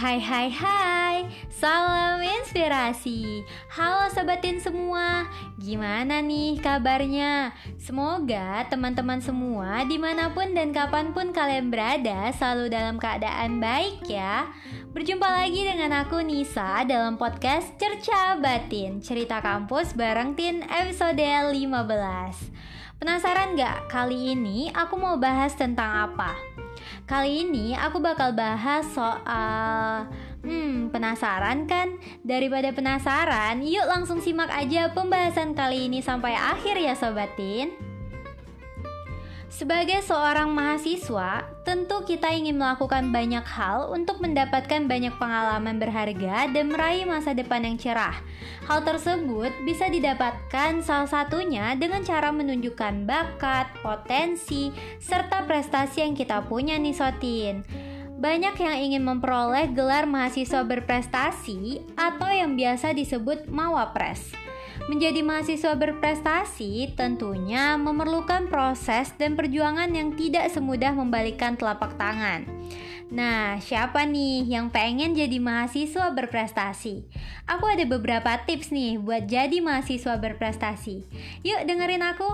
Hai hai hai, salam inspirasi. Halo sobatin semua, gimana nih kabarnya? Semoga teman-teman semua di mana pun dan kapan pun kalian berada selalu dalam keadaan baik ya. Berjumpa lagi dengan aku Nisa dalam podcast Cerca Batin Cerita kampus bareng Tin episode 15 Penasaran gak kali ini aku mau bahas tentang apa? Kali ini aku bakal bahas soal Hmm, penasaran kan? Daripada penasaran, yuk langsung simak aja pembahasan kali ini sampai akhir ya sobatin. Sebagai seorang mahasiswa, tentu kita ingin melakukan banyak hal untuk mendapatkan banyak pengalaman berharga dan meraih masa depan yang cerah. Hal tersebut bisa didapatkan salah satunya dengan cara menunjukkan bakat, potensi, serta prestasi yang kita punya nih Sotin. Banyak yang ingin memperoleh gelar mahasiswa berprestasi atau yang biasa disebut Mawapres. Menjadi mahasiswa berprestasi tentunya memerlukan proses dan perjuangan yang tidak semudah membalikkan telapak tangan. Nah, siapa nih yang pengen jadi mahasiswa berprestasi? Aku ada beberapa tips nih buat jadi mahasiswa berprestasi. Yuk dengerin aku.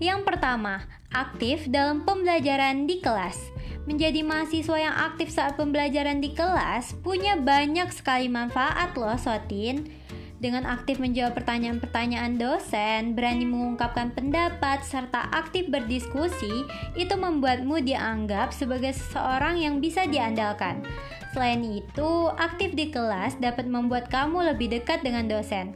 Yang pertama, aktif dalam pembelajaran di kelas. Menjadi mahasiswa yang aktif saat pembelajaran di kelas punya banyak sekali manfaat loh, Sotin. Dengan aktif menjawab pertanyaan-pertanyaan dosen, berani mengungkapkan pendapat, serta aktif berdiskusi, itu membuatmu dianggap sebagai seseorang yang bisa diandalkan. Selain itu, aktif di kelas dapat membuat kamu lebih dekat dengan dosen.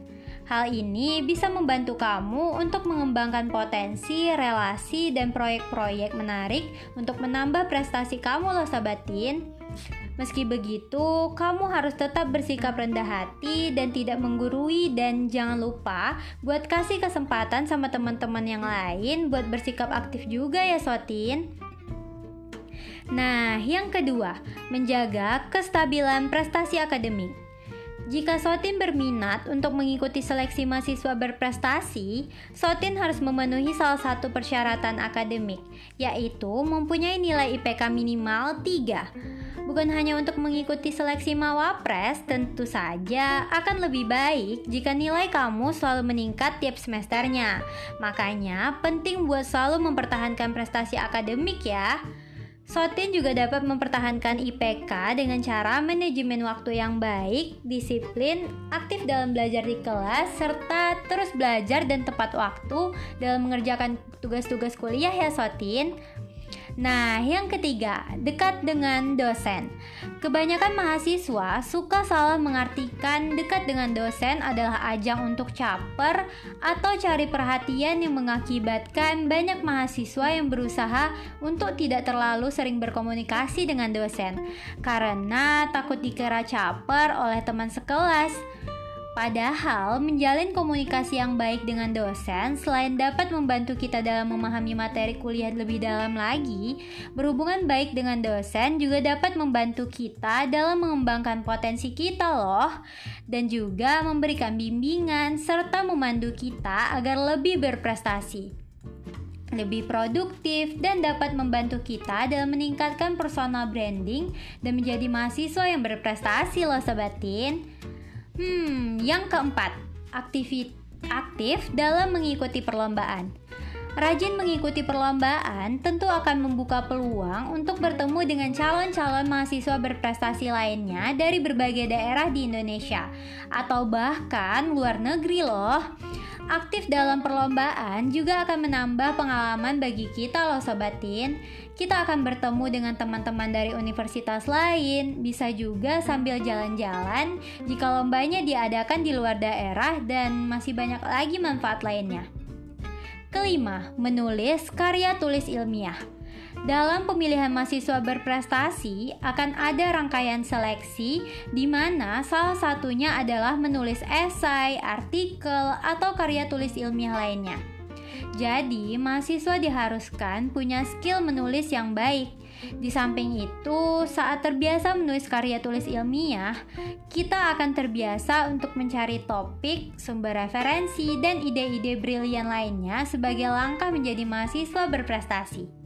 Hal ini bisa membantu kamu untuk mengembangkan potensi, relasi, dan proyek-proyek menarik untuk menambah prestasi kamu loh sahabatin. Meski begitu, kamu harus tetap bersikap rendah hati dan tidak menggurui dan jangan lupa buat kasih kesempatan sama teman-teman yang lain buat bersikap aktif juga ya Sotin. Nah, yang kedua, menjaga kestabilan prestasi akademik. Jika Sotin berminat untuk mengikuti seleksi mahasiswa berprestasi, Sotin harus memenuhi salah satu persyaratan akademik, yaitu mempunyai nilai IPK minimal 3. Bukan hanya untuk mengikuti seleksi Mawapres, tentu saja akan lebih baik jika nilai kamu selalu meningkat tiap semesternya. Makanya, penting buat selalu mempertahankan prestasi akademik ya. Sotin juga dapat mempertahankan IPK dengan cara manajemen waktu yang baik, disiplin, aktif dalam belajar di kelas, serta terus belajar dan tepat waktu dalam mengerjakan tugas-tugas kuliah ya Sotin. Nah, yang ketiga, dekat dengan dosen. Kebanyakan mahasiswa suka salah mengartikan dekat dengan dosen adalah ajang untuk caper atau cari perhatian yang mengakibatkan banyak mahasiswa yang berusaha untuk tidak terlalu sering berkomunikasi dengan dosen karena takut dikira caper oleh teman sekelas. Padahal, menjalin komunikasi yang baik dengan dosen selain dapat membantu kita dalam memahami materi kuliah lebih dalam lagi, berhubungan baik dengan dosen juga dapat membantu kita dalam mengembangkan potensi kita loh, dan juga memberikan bimbingan serta memandu kita agar lebih berprestasi lebih produktif dan dapat membantu kita dalam meningkatkan personal branding dan menjadi mahasiswa yang berprestasi loh sobatin. Hmm, yang keempat, aktif aktif dalam mengikuti perlombaan. Rajin mengikuti perlombaan tentu akan membuka peluang untuk bertemu dengan calon-calon mahasiswa berprestasi lainnya dari berbagai daerah di Indonesia atau bahkan luar negeri loh. Aktif dalam perlombaan juga akan menambah pengalaman bagi kita loh sobatin. Kita akan bertemu dengan teman-teman dari universitas lain, bisa juga sambil jalan-jalan jika lombanya diadakan di luar daerah dan masih banyak lagi manfaat lainnya. Kelima, menulis karya tulis ilmiah. Dalam pemilihan mahasiswa berprestasi akan ada rangkaian seleksi di mana salah satunya adalah menulis esai, artikel, atau karya tulis ilmiah lainnya. Jadi, mahasiswa diharuskan punya skill menulis yang baik. Di samping itu, saat terbiasa menulis karya tulis ilmiah, kita akan terbiasa untuk mencari topik, sumber referensi, dan ide-ide brilian lainnya sebagai langkah menjadi mahasiswa berprestasi.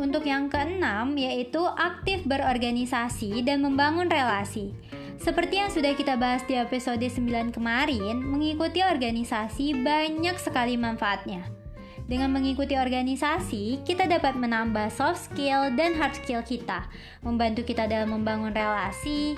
untuk yang keenam yaitu aktif berorganisasi dan membangun relasi. Seperti yang sudah kita bahas di episode 9 kemarin, mengikuti organisasi banyak sekali manfaatnya. Dengan mengikuti organisasi, kita dapat menambah soft skill dan hard skill kita, membantu kita dalam membangun relasi,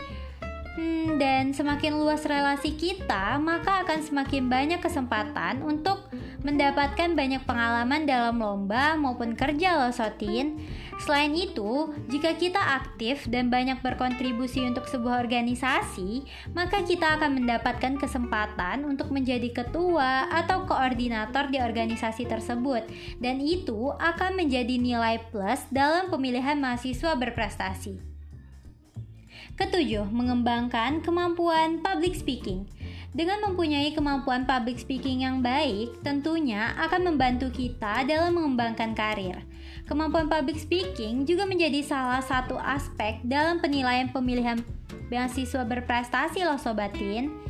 Hmm, dan semakin luas relasi kita, maka akan semakin banyak kesempatan untuk mendapatkan banyak pengalaman dalam lomba maupun kerja loh Sotin. Selain itu, jika kita aktif dan banyak berkontribusi untuk sebuah organisasi, maka kita akan mendapatkan kesempatan untuk menjadi ketua atau koordinator di organisasi tersebut. Dan itu akan menjadi nilai plus dalam pemilihan mahasiswa berprestasi. Ketujuh, mengembangkan kemampuan public speaking. Dengan mempunyai kemampuan public speaking yang baik, tentunya akan membantu kita dalam mengembangkan karir. Kemampuan public speaking juga menjadi salah satu aspek dalam penilaian pemilihan beasiswa berprestasi loh sobatin.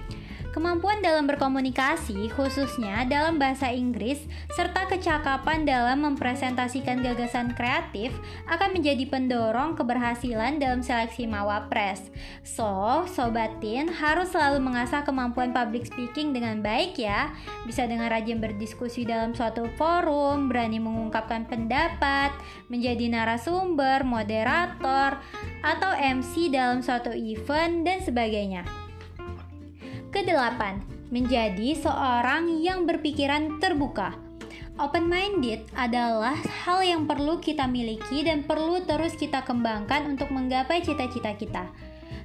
Kemampuan dalam berkomunikasi, khususnya dalam bahasa Inggris, serta kecakapan dalam mempresentasikan gagasan kreatif akan menjadi pendorong keberhasilan dalam seleksi Mawapres. So, sobatin harus selalu mengasah kemampuan public speaking dengan baik ya. Bisa dengan rajin berdiskusi dalam suatu forum, berani mengungkapkan pendapat, menjadi narasumber, moderator, atau MC dalam suatu event, dan sebagainya. Kedelapan, menjadi seorang yang berpikiran terbuka. Open-minded adalah hal yang perlu kita miliki dan perlu terus kita kembangkan untuk menggapai cita-cita kita.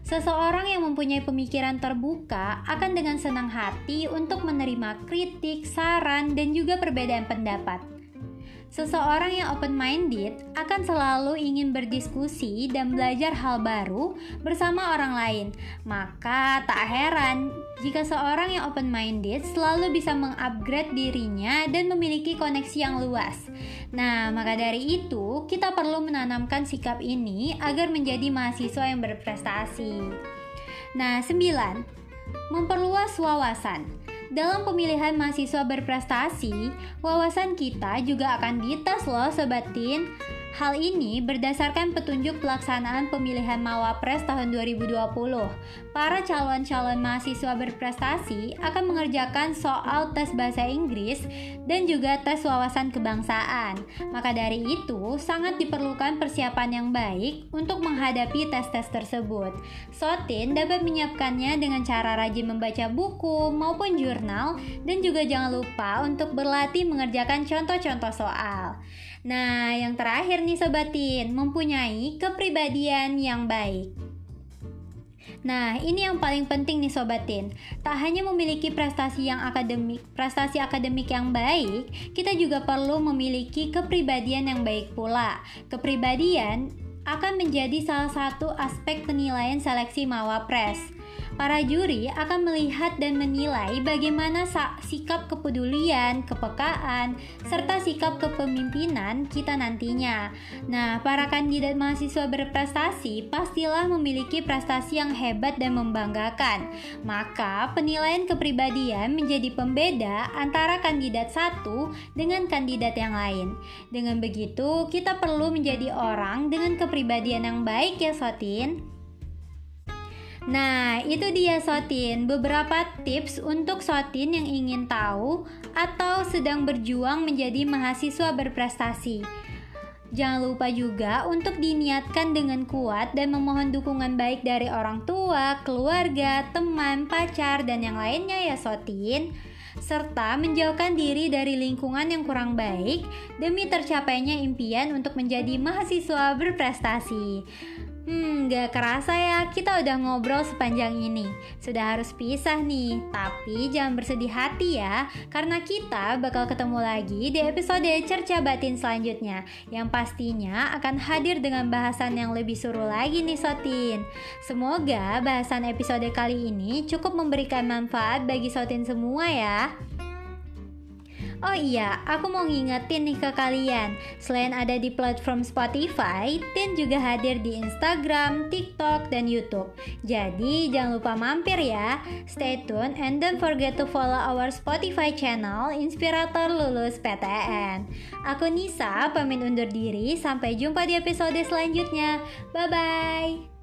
Seseorang yang mempunyai pemikiran terbuka akan dengan senang hati untuk menerima kritik, saran, dan juga perbedaan pendapat. Seseorang yang open-minded akan selalu ingin berdiskusi dan belajar hal baru bersama orang lain. Maka tak heran jika seorang yang open-minded selalu bisa mengupgrade dirinya dan memiliki koneksi yang luas. Nah, maka dari itu kita perlu menanamkan sikap ini agar menjadi mahasiswa yang berprestasi. Nah, sembilan, memperluas wawasan. Dalam pemilihan mahasiswa berprestasi, wawasan kita juga akan dites loh sobatin. Hal ini berdasarkan petunjuk pelaksanaan pemilihan Mawapres tahun 2020. Para calon-calon mahasiswa berprestasi akan mengerjakan soal tes bahasa Inggris dan juga tes wawasan kebangsaan. Maka dari itu, sangat diperlukan persiapan yang baik untuk menghadapi tes-tes tersebut. Sotin dapat menyiapkannya dengan cara rajin membaca buku maupun jurnal dan juga jangan lupa untuk berlatih mengerjakan contoh-contoh soal. Nah, yang terakhir nih sobatin, mempunyai kepribadian yang baik. Nah, ini yang paling penting nih sobatin. Tak hanya memiliki prestasi yang akademik, prestasi akademik yang baik, kita juga perlu memiliki kepribadian yang baik pula. Kepribadian akan menjadi salah satu aspek penilaian seleksi Mawapres. Para juri akan melihat dan menilai bagaimana sikap kepedulian, kepekaan, serta sikap kepemimpinan kita nantinya. Nah, para kandidat mahasiswa berprestasi pastilah memiliki prestasi yang hebat dan membanggakan. Maka, penilaian kepribadian menjadi pembeda antara kandidat satu dengan kandidat yang lain. Dengan begitu, kita perlu menjadi orang dengan kepribadian yang baik ya, Sotin. Nah, itu dia Sotin, beberapa tips untuk Sotin yang ingin tahu atau sedang berjuang menjadi mahasiswa berprestasi. Jangan lupa juga untuk diniatkan dengan kuat dan memohon dukungan baik dari orang tua, keluarga, teman, pacar, dan yang lainnya ya Sotin serta menjauhkan diri dari lingkungan yang kurang baik demi tercapainya impian untuk menjadi mahasiswa berprestasi. Hmm, gak kerasa ya, kita udah ngobrol sepanjang ini. Sudah harus pisah nih, tapi jangan bersedih hati ya, karena kita bakal ketemu lagi di episode Cerca Batin selanjutnya, yang pastinya akan hadir dengan bahasan yang lebih seru lagi nih Sotin. Semoga bahasan episode kali ini cukup memberikan manfaat bagi Sotin semua ya. Oh iya, aku mau ngingetin nih ke kalian. Selain ada di platform Spotify, Tin juga hadir di Instagram, TikTok, dan YouTube. Jadi jangan lupa mampir ya. Stay tune and don't forget to follow our Spotify channel Inspirator Lulus PTN. Aku Nisa, pamit undur diri. Sampai jumpa di episode selanjutnya. Bye bye.